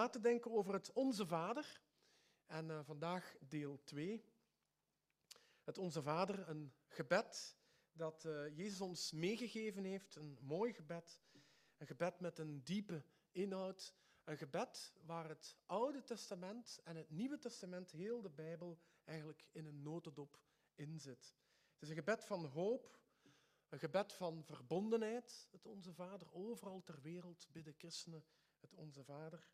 na te denken over het Onze Vader. En uh, vandaag deel 2. Het Onze Vader, een gebed dat uh, Jezus ons meegegeven heeft. Een mooi gebed. Een gebed met een diepe inhoud. Een gebed waar het Oude Testament en het Nieuwe Testament, heel de Bijbel, eigenlijk in een notendop in zit. Het is een gebed van hoop, een gebed van verbondenheid, het Onze Vader. Overal ter wereld bidden christenen het Onze Vader.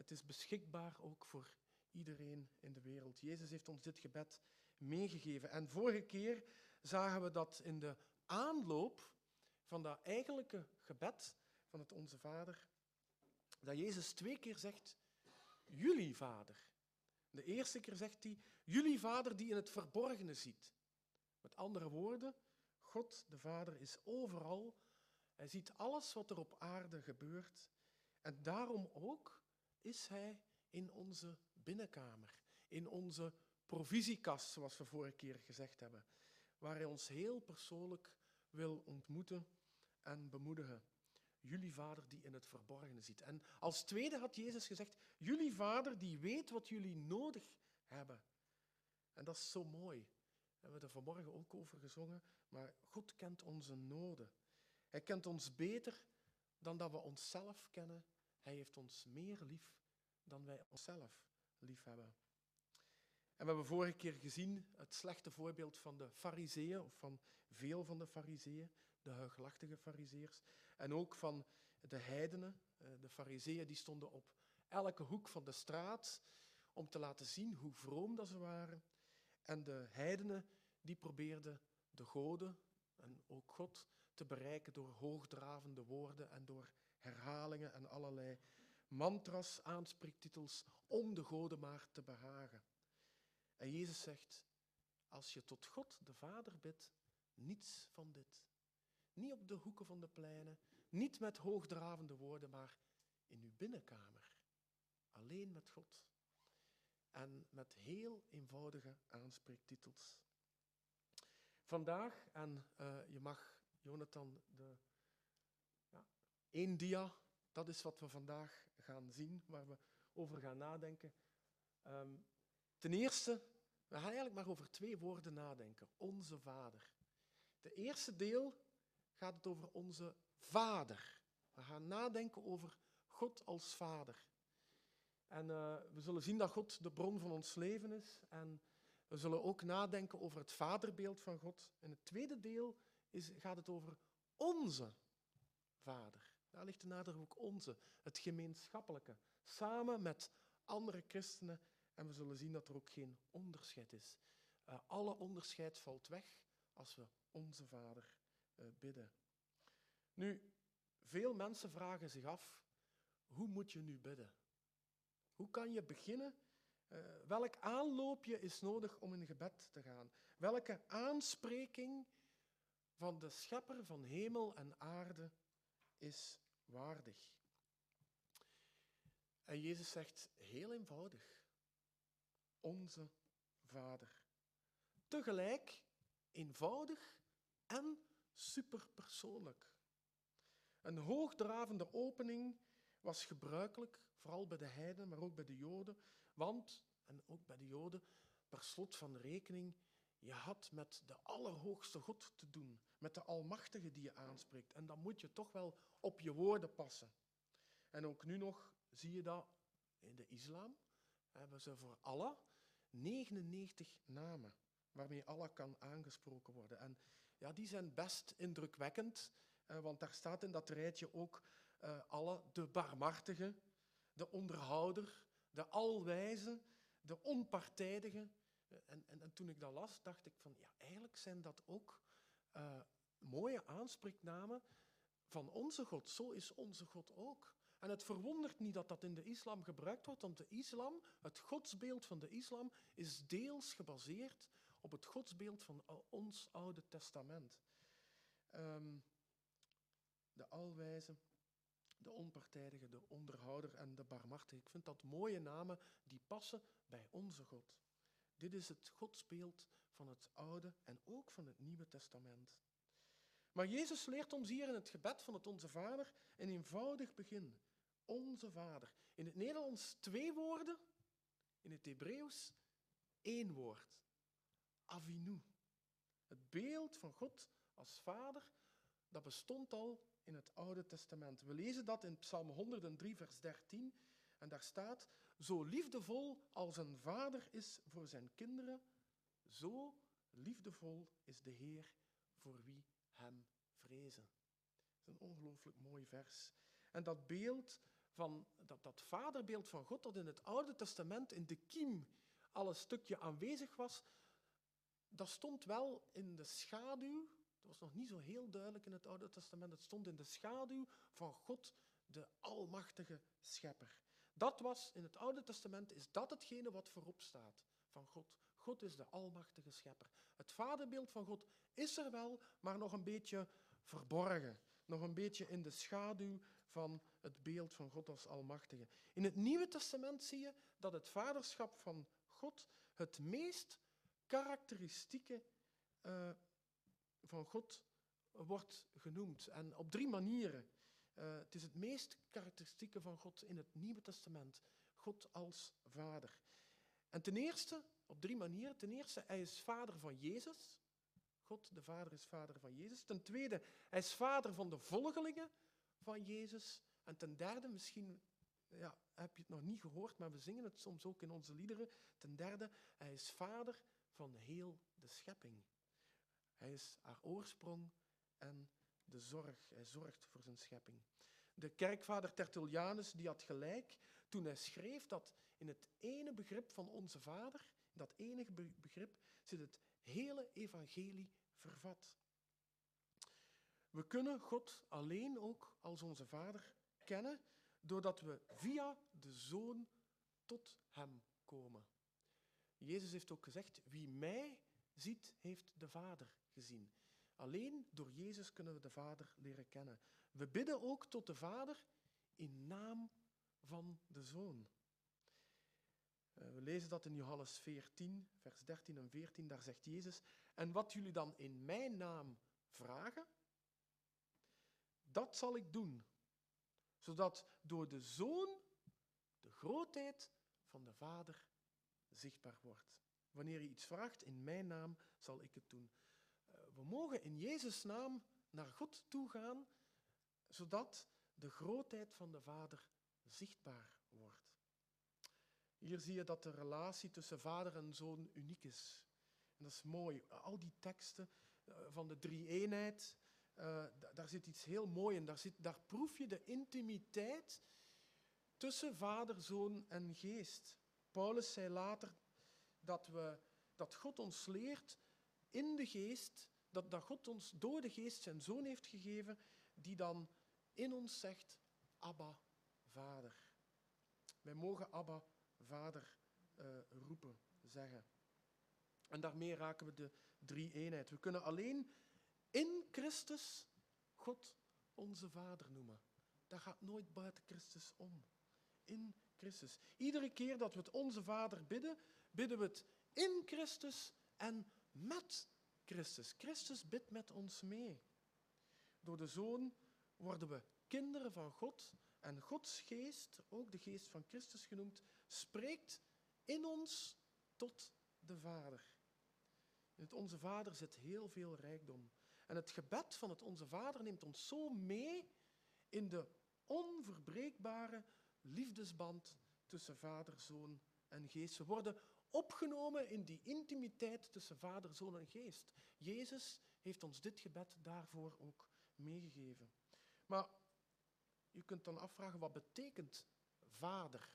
Het is beschikbaar ook voor iedereen in de wereld. Jezus heeft ons dit gebed meegegeven. En vorige keer zagen we dat in de aanloop van dat eigenlijke gebed van het Onze Vader, dat Jezus twee keer zegt, jullie Vader. De eerste keer zegt hij, jullie Vader die in het verborgene ziet. Met andere woorden, God de Vader is overal. Hij ziet alles wat er op aarde gebeurt. En daarom ook is Hij in onze binnenkamer, in onze provisiekast, zoals we vorige keer gezegd hebben, waar Hij ons heel persoonlijk wil ontmoeten en bemoedigen. Jullie Vader die in het verborgene ziet. En als tweede had Jezus gezegd, jullie Vader die weet wat jullie nodig hebben. En dat is zo mooi. We hebben er vanmorgen ook over gezongen, maar God kent onze noden. Hij kent ons beter dan dat we onszelf kennen. Hij heeft ons meer lief dan wij onszelf lief hebben. En we hebben vorige keer gezien het slechte voorbeeld van de fariseeën, of van veel van de fariseeën, de huigelachtige fariseërs, en ook van de heidenen. Eh, de fariseeën die stonden op elke hoek van de straat om te laten zien hoe vroom dat ze waren. En de heidenen die probeerden de goden en ook God te bereiken door hoogdravende woorden en door herhalingen en allerlei mantras, aanspreektitels, om de goden maar te behagen. En Jezus zegt, als je tot God de Vader bidt, niets van dit. Niet op de hoeken van de pleinen, niet met hoogdravende woorden, maar in uw binnenkamer. Alleen met God. En met heel eenvoudige aanspreektitels. Vandaag, en uh, je mag, Jonathan, de, één dia, dat is wat we vandaag gaan zien, waar we over gaan nadenken. Um, ten eerste, we gaan eigenlijk maar over twee woorden nadenken. Onze Vader. De eerste deel gaat het over onze Vader. We gaan nadenken over God als Vader. En uh, we zullen zien dat God de bron van ons leven is. En we zullen ook nadenken over het vaderbeeld van God. En het tweede deel is, gaat het over onze Vader. Daar ligt de nadruk onze, het gemeenschappelijke. Samen met andere christenen. En we zullen zien dat er ook geen onderscheid is. Uh, alle onderscheid valt weg als we onze Vader uh, bidden. Nu, veel mensen vragen zich af, hoe moet je nu bidden? Hoe kan je beginnen? Uh, welk aanloopje is nodig om in gebed te gaan? Welke aanspreking van de schepper van hemel en aarde is waardig? En Jezus zegt heel eenvoudig, onze Vader. Tegelijk eenvoudig en superpersoonlijk. Een hoogdravende opening was gebruikelijk, vooral bij de heiden, maar ook bij de joden, want, en ook bij de joden, per slot van rekening, je had met de Allerhoogste God te doen, met de Almachtige die je aanspreekt. En dan moet je toch wel op je woorden passen. En ook nu nog zie je dat in de islam, hebben ze voor Allah 99 namen waarmee Allah kan aangesproken worden. En ja, die zijn best indrukwekkend, eh, want daar staat in dat rijtje ook uh, alle, de barmhartige, de onderhouder, de alwijze, de onpartijdige. En, en, en, toen ik dat las, dacht ik van, ja, eigenlijk zijn dat ook uh, mooie aanspreeknamen van onze God. Zo is onze God ook. En het verwondert niet dat dat in de islam gebruikt wordt, want de islam, het godsbeeld van de islam, is deels gebaseerd op het godsbeeld van ons Oude Testament. Um, de alwijze, de onpartijdige, de onderhouder en de barmhartige. Ik vind dat mooie namen die passen bij onze God. Dit is het godsbeeld van het Oude en ook van het Nieuwe Testament. Maar Jezus leert ons hier in het gebed van het Onze Vader een eenvoudig begin. Onze Vader. In het Nederlands twee woorden, in het Hebreeuws één woord. Avinu. Het beeld van God als vader, dat bestond al in het Oude Testament. We lezen dat in Psalm 103, vers 13. En daar staat, zo liefdevol als een vader is voor zijn kinderen, zo liefdevol is de Heer voor wie hem vrezen. Dat is een ongelooflijk mooi vers. En dat beeld van, dat, dat vaderbeeld van God, dat in het Oude Testament in de kiem al een stukje aanwezig was, dat stond wel in de schaduw, dat was nog niet zo heel duidelijk in het Oude Testament, het stond in de schaduw van God, de almachtige schepper. Dat was, in het Oude Testament, is dat hetgene wat voorop staat van God. God is de almachtige schepper. Het vaderbeeld van God is er wel, maar nog een beetje verborgen. Nog een beetje in de schaduw van het beeld van God als almachtige. In het Nieuwe Testament zie je dat het vaderschap van God het meest karakteristieke uh, van God wordt genoemd. En op drie manieren. Uh, het is het meest karakteristieke van God in het Nieuwe Testament. God als vader. En ten eerste, op drie manieren. Ten eerste, hij is vader van Jezus. God, de Vader, is vader van Jezus. Ten tweede, hij is vader van de volgelingen van Jezus. En ten derde, misschien ja, heb je het nog niet gehoord, maar we zingen het soms ook in onze liederen. Ten derde, hij is vader van heel de schepping. Hij is haar oorsprong en de zorg. Hij zorgt voor zijn schepping. De kerkvader Tertullianus die had gelijk toen hij schreef dat in het ene begrip van onze Vader, in dat enige begrip, zit het hele evangelie vervat. We kunnen God alleen ook als onze Vader kennen doordat we via de Zoon tot Hem komen. Jezus heeft ook gezegd, wie mij ziet, heeft de Vader gezien. Alleen door Jezus kunnen we de Vader leren kennen. We bidden ook tot de Vader in naam van de Zoon. Eh, we lezen dat in Johannes 14, vers 13 en 14. Daar zegt Jezus, en wat jullie dan in mijn naam vragen, dat zal ik doen, zodat door de Zoon de grootheid van de Vader zichtbaar wordt. Wanneer je iets vraagt in mijn naam, zal ik het doen. Eh, we mogen in Jezus' naam naar God toe gaan, zodat de grootheid van de Vader zichtbaar wordt. Hier zie je dat de relatie tussen vader en zoon uniek is. En dat is mooi. Al die teksten eh, van de drie-eenheid, uh, daar zit iets heel moois in. Daar, zit, daar proef je de intimiteit tussen vader, zoon en geest. Paulus zei later dat, we, dat God ons leert in de geest, dat, dat God ons door de geest zijn zoon heeft gegeven, die dan in ons zegt, Abba, vader. Wij mogen Abba, vader uh, roepen, zeggen. En daarmee raken we de drie eenheid. We kunnen alleen in Christus God onze Vader noemen. Dat gaat nooit buiten Christus om. In Christus. Iedere keer dat we het onze Vader bidden, bidden we het in Christus en met Christus. Christus bidt met ons mee. Door de Zoon worden we kinderen van God en Gods geest, ook de geest van Christus genoemd, spreekt in ons tot de Vader. In het Onze Vader zit heel veel rijkdom. En het gebed van het Onze Vader neemt ons zo mee in de onverbreekbare liefdesband tussen Vader, Zoon en Geest. We worden opgenomen in die intimiteit tussen Vader, Zoon en Geest. Jezus heeft ons dit gebed daarvoor ook meegegeven. Maar je kunt dan afvragen, wat betekent Vader?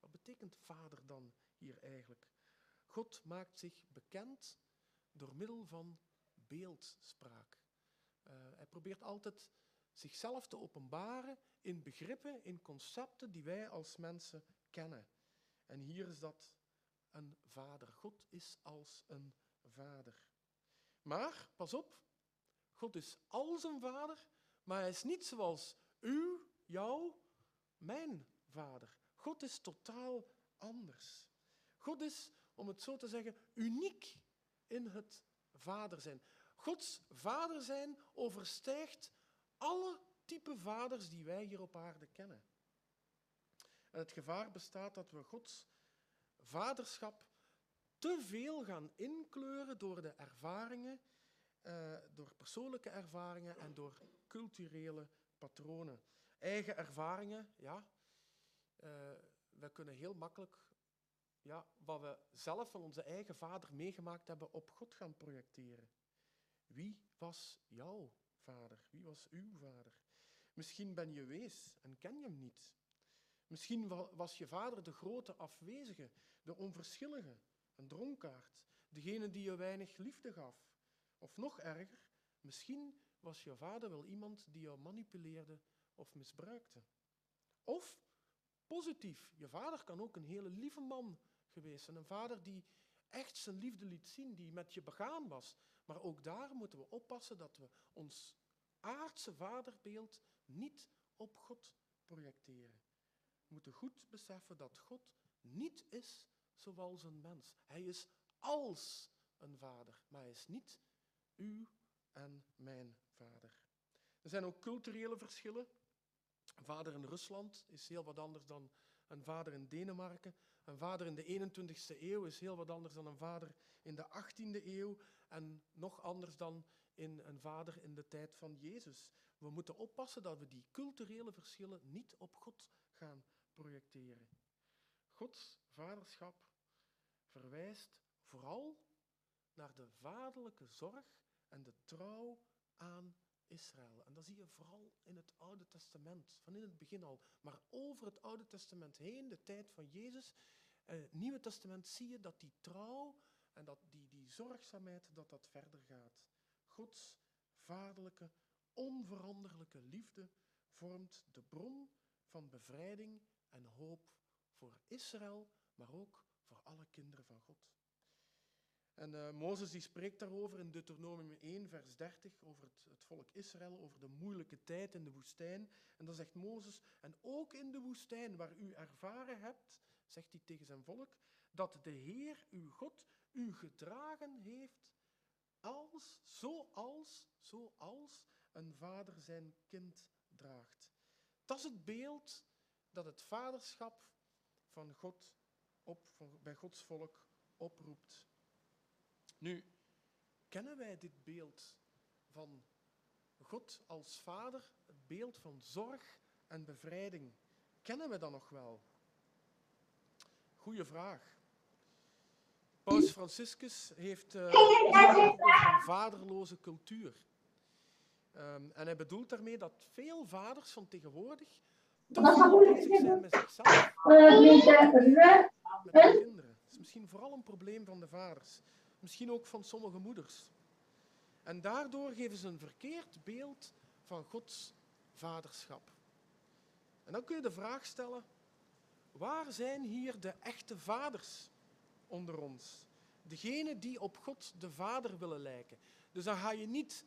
Wat betekent Vader dan hier eigenlijk? God maakt zich bekend door middel van beeldspraak. Uh, hij probeert altijd zichzelf te openbaren in begrippen, in concepten die wij als mensen kennen. En hier is dat een vader. God is als een vader. Maar, pas op, God is als een vader, maar hij is niet zoals u, jou, mijn vader. God is totaal anders. God is, om het zo te zeggen, uniek in het vader zijn. Gods vader zijn overstijgt alle type vaders die wij hier op aarde kennen. En het gevaar bestaat dat we Gods vaderschap te veel gaan inkleuren door de ervaringen, uh, door persoonlijke ervaringen en door culturele patronen. Eigen ervaringen, ja. Uh, we kunnen heel makkelijk ja, wat we zelf van onze eigen vader meegemaakt hebben op God gaan projecteren. Wie was jouw vader? Wie was uw vader? Misschien ben je wees en ken je hem niet. Misschien was je vader de grote afwezige, de onverschillige, een dronkaard, degene die je weinig liefde gaf. Of nog erger, misschien was je vader wel iemand die jou manipuleerde of misbruikte. Of positief, je vader kan ook een hele lieve man geweest zijn, een vader die echt zijn liefde liet zien, die met je begaan was. Maar ook daar moeten we oppassen dat we ons aardse vaderbeeld niet op God projecteren. Moeten goed beseffen dat God niet is zoals een mens. Hij is als een vader, maar hij is niet uw en mijn vader. Er zijn ook culturele verschillen. Een vader in Rusland is heel wat anders dan een vader in Denemarken. Een vader in de 21ste eeuw is heel wat anders dan een vader in de 18e eeuw en nog anders dan in een vader in de tijd van Jezus. We moeten oppassen dat we die culturele verschillen niet op God gaan projecteren. Gods vaderschap verwijst vooral naar de vaderlijke zorg en de trouw aan Israël. En dat zie je vooral in het Oude Testament, van in het begin al. Maar over het Oude Testament heen, de tijd van Jezus, het Nieuwe Testament, zie je dat die trouw en dat die, die zorgzaamheid, dat dat verder gaat. Gods vaderlijke, onveranderlijke liefde vormt de bron van bevrijding en hoop voor Israël, maar ook voor alle kinderen van God. En uh, Mozes die spreekt daarover in Deuteronomium 1, vers 30, over het, het, volk Israël, over de moeilijke tijd in de woestijn. En dan zegt Mozes, en ook in de woestijn waar u ervaren hebt, zegt hij tegen zijn volk, dat de Heer, uw God, u gedragen heeft als, zoals, zoals een vader zijn kind draagt. Dat is het beeld dat het vaderschap van God op, bij Gods volk oproept. Nu, kennen wij dit beeld van God als vader, het beeld van zorg en bevrijding? Kennen we dat nog wel? Goeie vraag. Paus Franciscus heeft over een vaderloze cultuur. Um, en hij bedoelt daarmee dat veel vaders van tegenwoordig te veel bezig zijn met zichzelf. Met hun kinderen. Dat is misschien vooral een probleem van de vaders. Misschien ook van sommige moeders. En daardoor geven ze een verkeerd beeld van Gods vaderschap. En dan kun je de vraag stellen, waar zijn hier de echte vaders onder ons? Degenen die op God de Vader willen lijken. Dus dan ga je niet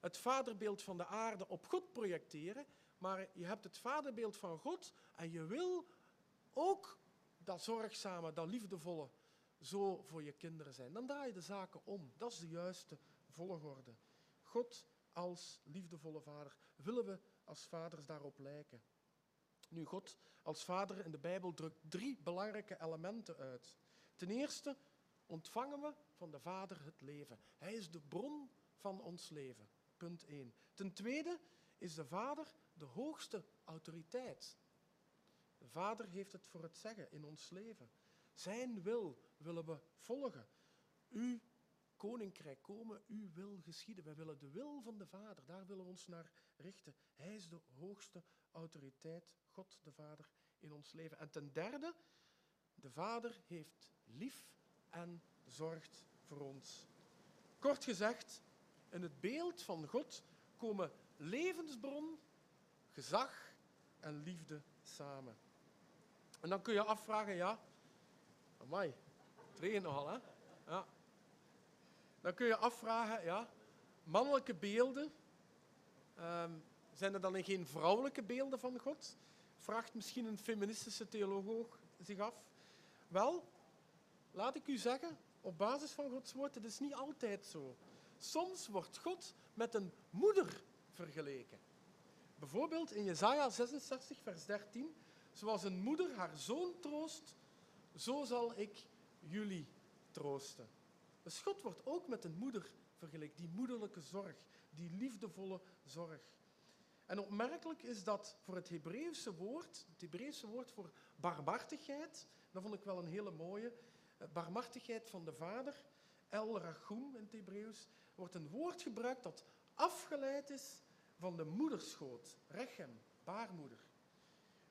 het vaderbeeld van de aarde op God projecteren, maar je hebt het vaderbeeld van God en je wil ook dat zorgzame, dat liefdevolle zo voor je kinderen zijn. Dan draai je de zaken om. Dat is de juiste volgorde. God als liefdevolle vader. Willen we als vaders daarop lijken? Nu, God als vader in de Bijbel drukt drie belangrijke elementen uit. Ten eerste ontvangen we van de Vader het leven. Hij is de bron van ons leven. Punt 1. Ten tweede is de Vader de hoogste autoriteit. De Vader heeft het voor het zeggen in ons leven. Zijn wil willen we volgen. Uw koninkrijk komen, uw wil geschieden. Wij willen de wil van de Vader, daar willen we ons naar richten. Hij is de hoogste autoriteit, God de Vader, in ons leven. En ten derde, de Vader heeft lief en zorgt voor ons. Kort gezegd, in het beeld van God komen levensbron, gezag en liefde samen. En dan kun je afvragen, ja, amai, het nogal, hè? Ja. Dan kun je afvragen, ja, mannelijke beelden, um, zijn er dan geen vrouwelijke beelden van God? Vraagt misschien een feministische theoloog zich af. Wel, laat ik u zeggen, op basis van Gods woord, het is niet altijd zo. Soms wordt God met een moeder vergeleken. Bijvoorbeeld in Jesaja 66, vers 13, Zoals een moeder haar zoon troost, zo zal ik jullie troosten. Dus God wordt ook met een moeder vergeleken, die moederlijke zorg, die liefdevolle zorg. En opmerkelijk is dat voor het Hebreeuwse woord, het Hebreeuwse woord voor barmhartigheid, dat vond ik wel een hele mooie, eh, barmhartigheid van de vader, El Rachum in het Hebreeuws, wordt een woord gebruikt dat afgeleid is van de moederschoot, Rechem, baarmoeder.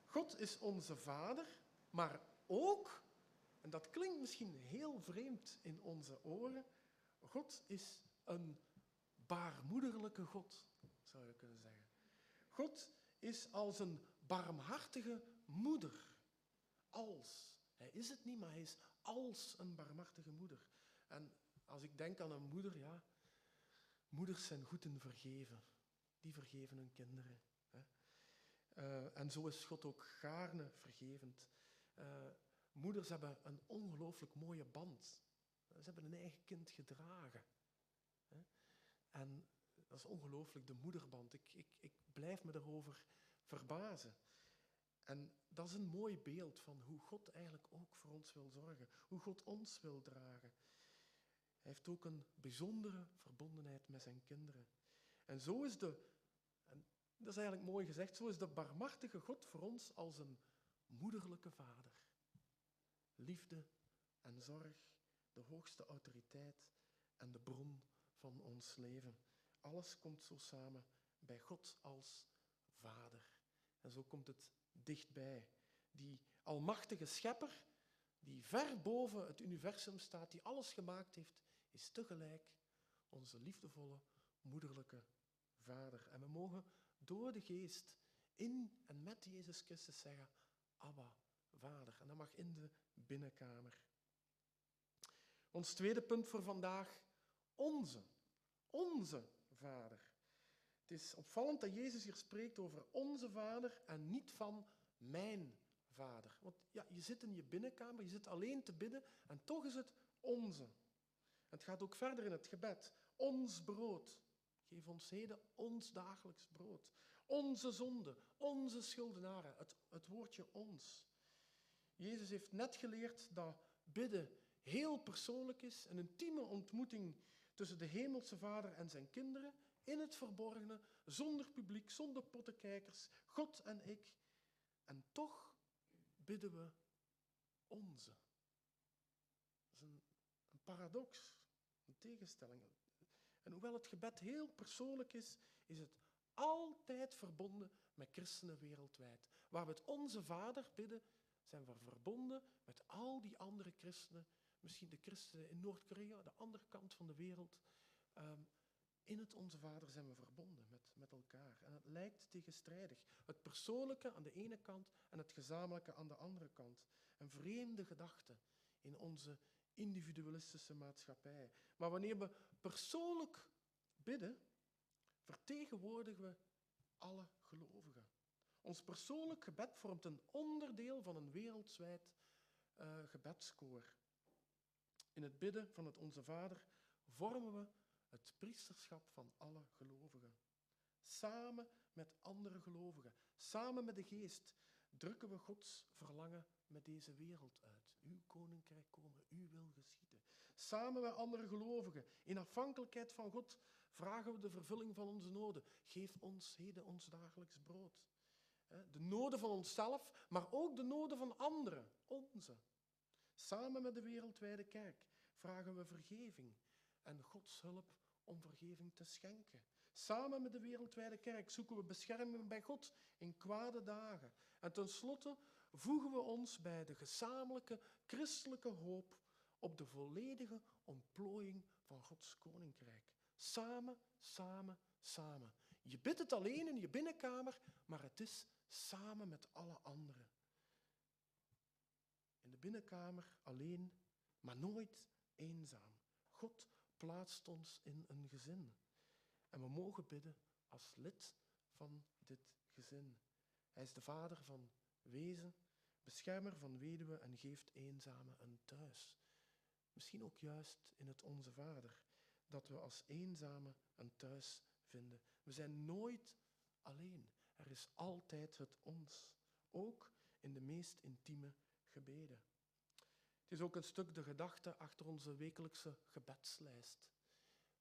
God is onze vader, maar ook, en dat klinkt misschien heel vreemd in onze oren, God is een baarmoederlijke God, zou je kunnen zeggen. God is als een barmhartige moeder. Als. Hij is het niet, maar hij is als een barmhartige moeder. En als ik denk aan een moeder, ja, moeders zijn goed in vergeven. Die vergeven hun kinderen. Uh, en zo is God ook gaarne vergevend. Uh, moeders hebben een ongelooflijk mooie band. Ze hebben een eigen kind gedragen. En dat is ongelooflijk, de moederband. Ik, ik, ik blijf me daarover verbazen. En dat is een mooi beeld van hoe God eigenlijk ook voor ons wil zorgen, hoe God ons wil dragen. Hij heeft ook een bijzondere verbondenheid met zijn kinderen. En zo is de, en dat is eigenlijk mooi gezegd, zo is de barmhartige God voor ons als een moederlijke vader. Liefde en zorg, de hoogste autoriteit en de bron van ons leven. Alles komt zo samen bij God als Vader. En zo komt het dichtbij. Die almachtige schepper, die ver boven het universum staat, die alles gemaakt heeft, is tegelijk onze liefdevolle, moederlijke Vader. En we mogen door de geest in en met Jezus Christus zeggen, Abba, Vader. En dat mag in de binnenkamer. Ons tweede punt voor vandaag, onze, onze Vader. Het is opvallend dat Jezus hier spreekt over onze Vader en niet van mijn Vader. Want ja, je zit in je binnenkamer, je zit alleen te bidden en toch is het onze. Het gaat ook verder in het gebed. Ons brood. Geef ons heden ons dagelijks brood. Onze zonde, onze schuldenaren. Het, het woordje ons. Jezus heeft net geleerd dat bidden heel persoonlijk is, een intieme ontmoeting tussen de hemelse vader en zijn kinderen, in het verborgene, zonder publiek, zonder pottenkijkers, God en ik. En toch bidden we onze. Dat is een, een paradox, een tegenstelling. En hoewel het gebed heel persoonlijk is, is het altijd verbonden met christenen wereldwijd. Waar we het onze Vader bidden, zijn we verbonden met al die andere christenen misschien de christenen in Noord-Korea, de andere kant van de wereld. Um, in het Onze Vader zijn we verbonden met, met elkaar. En het lijkt tegenstrijdig. Het persoonlijke aan de ene kant en het gezamenlijke aan de andere kant. Een vreemde gedachte in onze individualistische maatschappij. Maar wanneer we persoonlijk bidden, vertegenwoordigen we alle gelovigen. Ons persoonlijk gebed vormt een onderdeel van een wereldwijd uh, gebedskoor. In het bidden van het Onze Vader vormen we het priesterschap van alle gelovigen. Samen met andere gelovigen, samen met de Geest, drukken we Gods verlangen met deze wereld uit. Uw koninkrijk komen, uw wil geschieden. Samen met andere gelovigen, in afhankelijkheid van God, vragen we de vervulling van onze noden. Geef ons heden ons dagelijks brood. De noden van onszelf, maar ook de noden van anderen, onze. Samen met de wereldwijde kerk vragen we vergeving en Gods hulp om vergeving te schenken. Samen met de wereldwijde kerk zoeken we bescherming bij God in kwade dagen. En tenslotte voegen we ons bij de gezamenlijke christelijke hoop op de volledige ontplooiing van Gods koninkrijk. Samen, samen, samen. Je bidt het alleen in je binnenkamer, maar het is samen met alle anderen in de binnenkamer alleen, maar nooit eenzaam. God plaatst ons in een gezin. En we mogen bidden als lid van dit gezin. Hij is de vader van wezen, beschermer van weduwen en geeft eenzamen een thuis. Misschien ook juist in het Onze Vader, dat we als eenzame een thuis vinden. We zijn nooit alleen. Er is altijd het ons. Ook in de meest intieme gebeden. Het is ook een stuk de gedachte achter onze wekelijkse gebedslijst.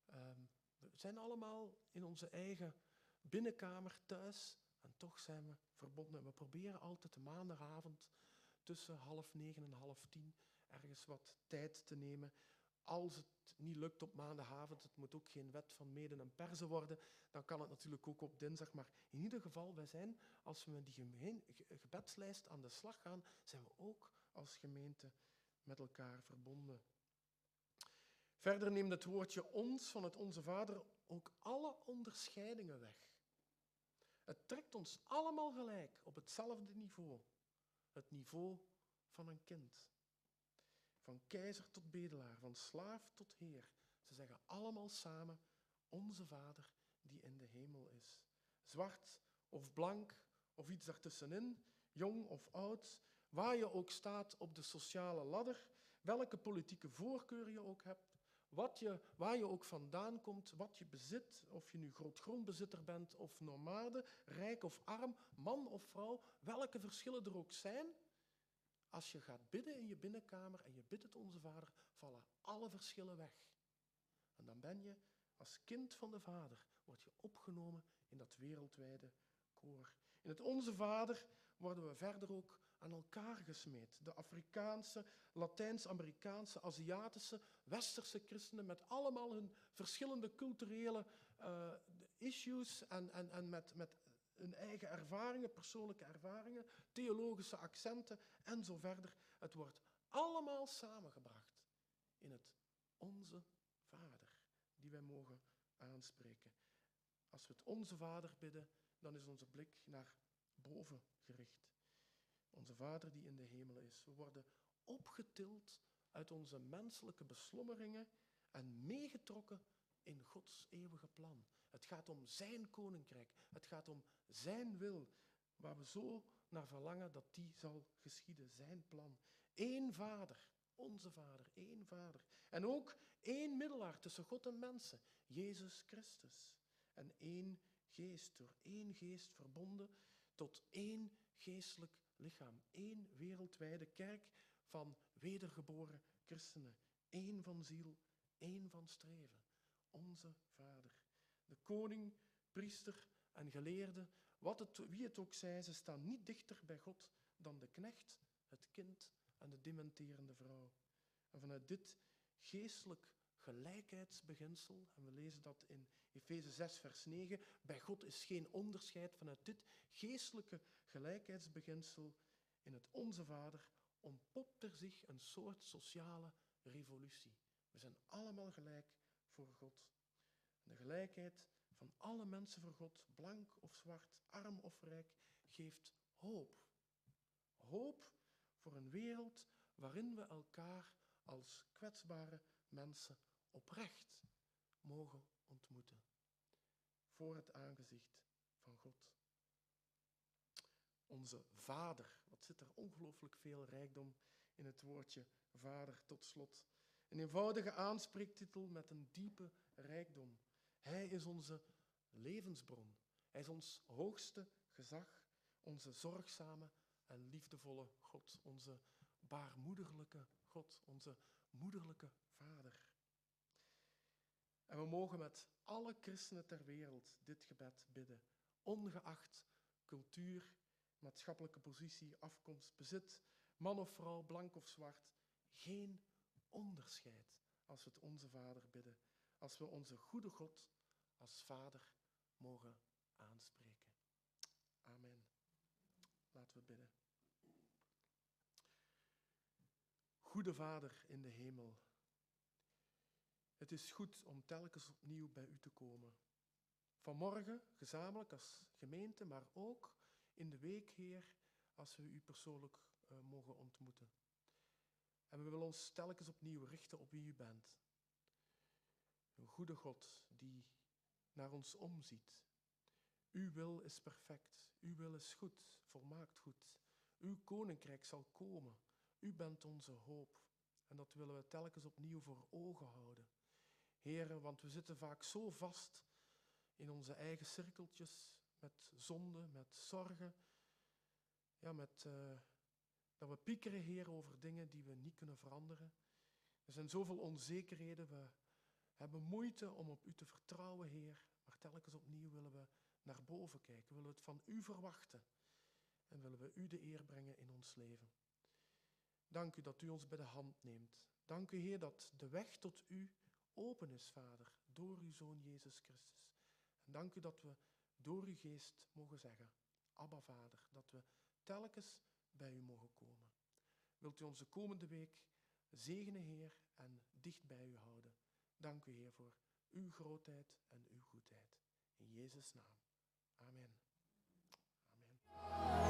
Ehm, we zijn allemaal in onze eigen binnenkamer thuis en toch zijn we verbonden. We proberen altijd de maandagavond tussen half negen en half tien ergens wat tijd te nemen. Als het niet lukt op maandagavond, het moet ook geen wet van mede en persen worden, dan kan het natuurlijk ook op dinsdag. Maar in ieder geval, wij zijn, als we met die gebedslijst aan de slag gaan, zijn we ook als gemeente met elkaar verbonden. Verder neemt het woordje ons van het Onze Vader ook alle onderscheidingen weg. Het trekt ons allemaal gelijk op hetzelfde niveau. Het niveau van een kind. Van keizer tot bedelaar, van slaaf tot heer. Ze zeggen allemaal samen, onze Vader die in de hemel is. Zwart of blank of iets daartussenin, jong of oud, waar je ook staat op de sociale ladder, welke politieke voorkeur je ook hebt, wat je, waar je ook vandaan komt, wat je bezit, of je nu grootgrondbezitter bent of nomade, rijk of arm, man of vrouw, welke verschillen er ook zijn, als je gaat bidden in je binnenkamer en je bidt het Onze Vader, vallen alle verschillen weg. En dan ben je als kind van de Vader, word je opgenomen in dat wereldwijde koor. In het Onze Vader worden we verder ook aan elkaar gesmeed. De Afrikaanse, Latijns-Amerikaanse, Aziatische, Westerse christenen met allemaal hun verschillende culturele uh, issues en, en, en met, met hun eigen ervaringen, persoonlijke ervaringen, theologische accenten en zo verder. Het wordt allemaal samengebracht in het Onze Vader, die wij mogen aanspreken. Als we het Onze Vader bidden, dan is onze blik naar boven gericht. Onze Vader die in de hemel is. We worden opgetild uit onze menselijke beslommeringen en meegetrokken in Gods eeuwige plan. Het gaat om Zijn koninkrijk. Het gaat om Zijn wil, waar we zo naar verlangen dat die zal geschieden. Zijn plan. Eén Vader, onze Vader, één Vader. En ook één middelaar tussen God en mensen, Jezus Christus. En één geest, door één geest verbonden tot één geestelijk lichaam. Eén wereldwijde kerk van wedergeboren christenen. Eén van ziel, één van streven. Onze Vader. De koning, priester en geleerde, wat het, wie het ook zij, ze staan niet dichter bij God dan de knecht, het kind en de dementerende vrouw. En vanuit dit geestelijk gelijkheidsbeginsel, en we lezen dat in Efeze 6, vers 9, bij God is geen onderscheid. Vanuit dit geestelijke gelijkheidsbeginsel in het Onze Vader ontpopt er zich een soort sociale revolutie. We zijn allemaal gelijk voor God. de gelijkheid van alle mensen voor God, blank of zwart, arm of rijk, geeft hoop. Hoop voor een wereld waarin we elkaar als kwetsbare mensen oprecht mogen ontmoeten. Voor het aangezicht van God. Onze Vader, wat zit er ongelooflijk veel rijkdom in het woordje Vader tot slot. Een eenvoudige aanspreektitel met een diepe rijkdom. Hij is onze levensbron. Hij is ons hoogste gezag, onze zorgzame en liefdevolle God, onze baarmoederlijke God, onze moederlijke Vader. En we mogen met alle christenen ter wereld dit gebed bidden, ongeacht cultuur, maatschappelijke positie, afkomst, bezit, man of vrouw, blank of zwart. Geen onderscheid als we het onze Vader bidden, als we onze goede God als Vader mogen aanspreken. Amen. Laten we bidden. Goede Vader in de hemel, het is goed om telkens opnieuw bij u te komen. Vanmorgen gezamenlijk als gemeente, maar ook in de week, Heer, als we u persoonlijk uh, mogen ontmoeten. En we willen ons telkens opnieuw richten op wie u bent. Een goede God die naar ons omziet. Uw wil is perfect. Uw wil is goed, volmaakt goed. Uw koninkrijk zal komen. U bent onze hoop. En dat willen we telkens opnieuw voor ogen houden. Heren, want we zitten vaak zo vast in onze eigen cirkeltjes met zonde, met zorgen, ja, met, eh, dat we piekeren, Heer, over dingen die we niet kunnen veranderen. Er zijn zoveel onzekerheden. We hebben moeite om op U te vertrouwen, Heer. Maar telkens opnieuw willen we naar boven kijken. Willen we het van U verwachten. En willen we U de eer brengen in ons leven. Dank u dat u ons bij de hand neemt. Dank u, Heer, dat de weg tot u open is, Vader, door uw Zoon Jezus Christus. En dank u dat we door uw geest mogen zeggen, Abba, Vader, dat we telkens bij u mogen komen. Wilt u onze komende week zegenen, Heer, en dicht bij u houden. Dank u, Heer, voor uw grootheid en uw goedheid. In Jezus' naam. Amen. Amen.